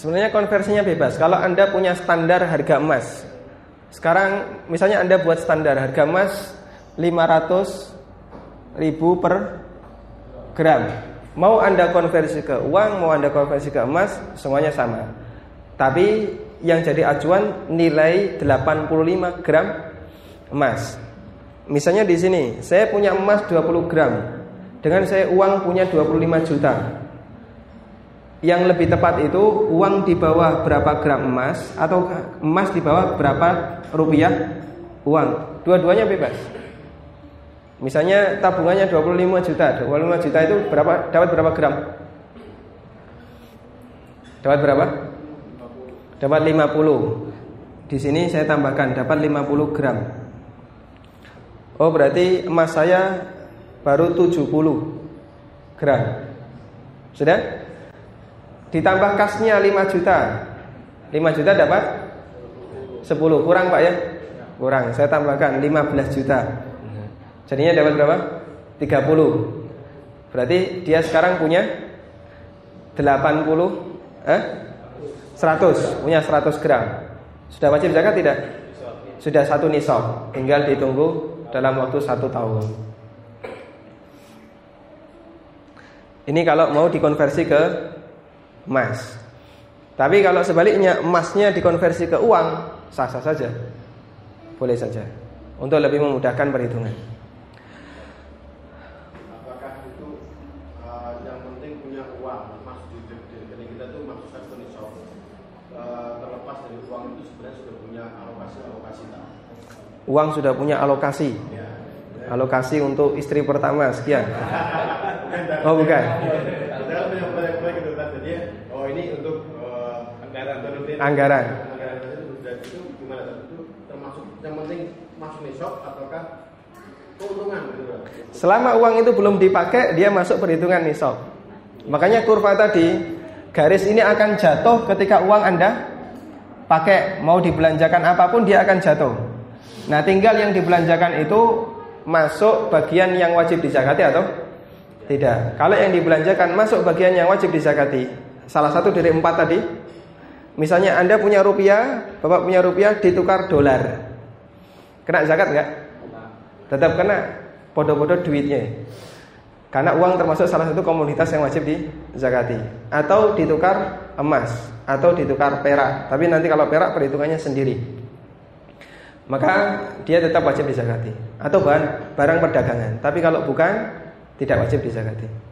Sebenarnya konversinya bebas. Kalau Anda punya standar harga emas. Sekarang misalnya Anda buat standar harga emas 500 ribu per gram. Mau Anda konversi ke uang, mau Anda konversi ke emas, semuanya sama. Tapi yang jadi acuan nilai 85 gram emas. Misalnya di sini, saya punya emas 20 gram. Dengan saya uang punya 25 juta. Yang lebih tepat itu uang di bawah berapa gram emas atau emas di bawah berapa rupiah uang. Dua-duanya bebas. Misalnya tabungannya 25 juta, 25 juta itu berapa dapat berapa gram? Dapat berapa? Dapat 50. Di sini saya tambahkan dapat 50 gram. Oh, berarti emas saya baru 70 gram. Sudah? Ditambah kasnya 5 juta. 5 juta dapat 10 Kurang pak ya? Kurang. Saya tambahkan 15 juta. Jadinya dapat berapa? 30 Berarti dia sekarang punya 80 eh? 100 Punya 100 gram. Sudah wajib zakat tidak? Sudah satu nisab. Tinggal ditunggu dalam waktu satu tahun. Ini kalau mau dikonversi ke emas. Tapi kalau sebaliknya emasnya dikonversi ke uang, sah-sah saja. Boleh saja. Untuk lebih memudahkan perhitungan. Apakah itu uh, yang penting punya uang, emas di Jadi kita tuh maksud satu nisab uh, terlepas dari uang itu sebenarnya sudah punya alokasi alokasi tak? Uang sudah punya alokasi. Ya. Alokasi untuk istri pertama sekian. Oh bukan. Jadi oh ini untuk uh, anggaran Anggaran. Anggaran itu sudah itu gimana itu termasuk yang penting masuk nisab ataukah keuntungan gitu? Selama uang itu belum dipakai, dia masuk perhitungan nisab. Makanya kurva tadi, garis ini akan jatuh ketika uang Anda pakai, mau dibelanjakan apa pun dia akan jatuh. Nah, tinggal yang dibelanjakan itu masuk bagian yang wajib dizakati atau tidak. Kalau yang dibelanjakan masuk bagian yang wajib dizakati, salah satu dari empat tadi, misalnya Anda punya rupiah, Bapak punya rupiah ditukar dolar. Kena zakat nggak? Tetap kena podo-podo duitnya. Karena uang termasuk salah satu komoditas yang wajib dizakati. Atau ditukar emas atau ditukar perak. Tapi nanti kalau perak perhitungannya sendiri. Maka dia tetap wajib dizakati. Atau bahan barang perdagangan. Tapi kalau bukan tidak wajib dizakati.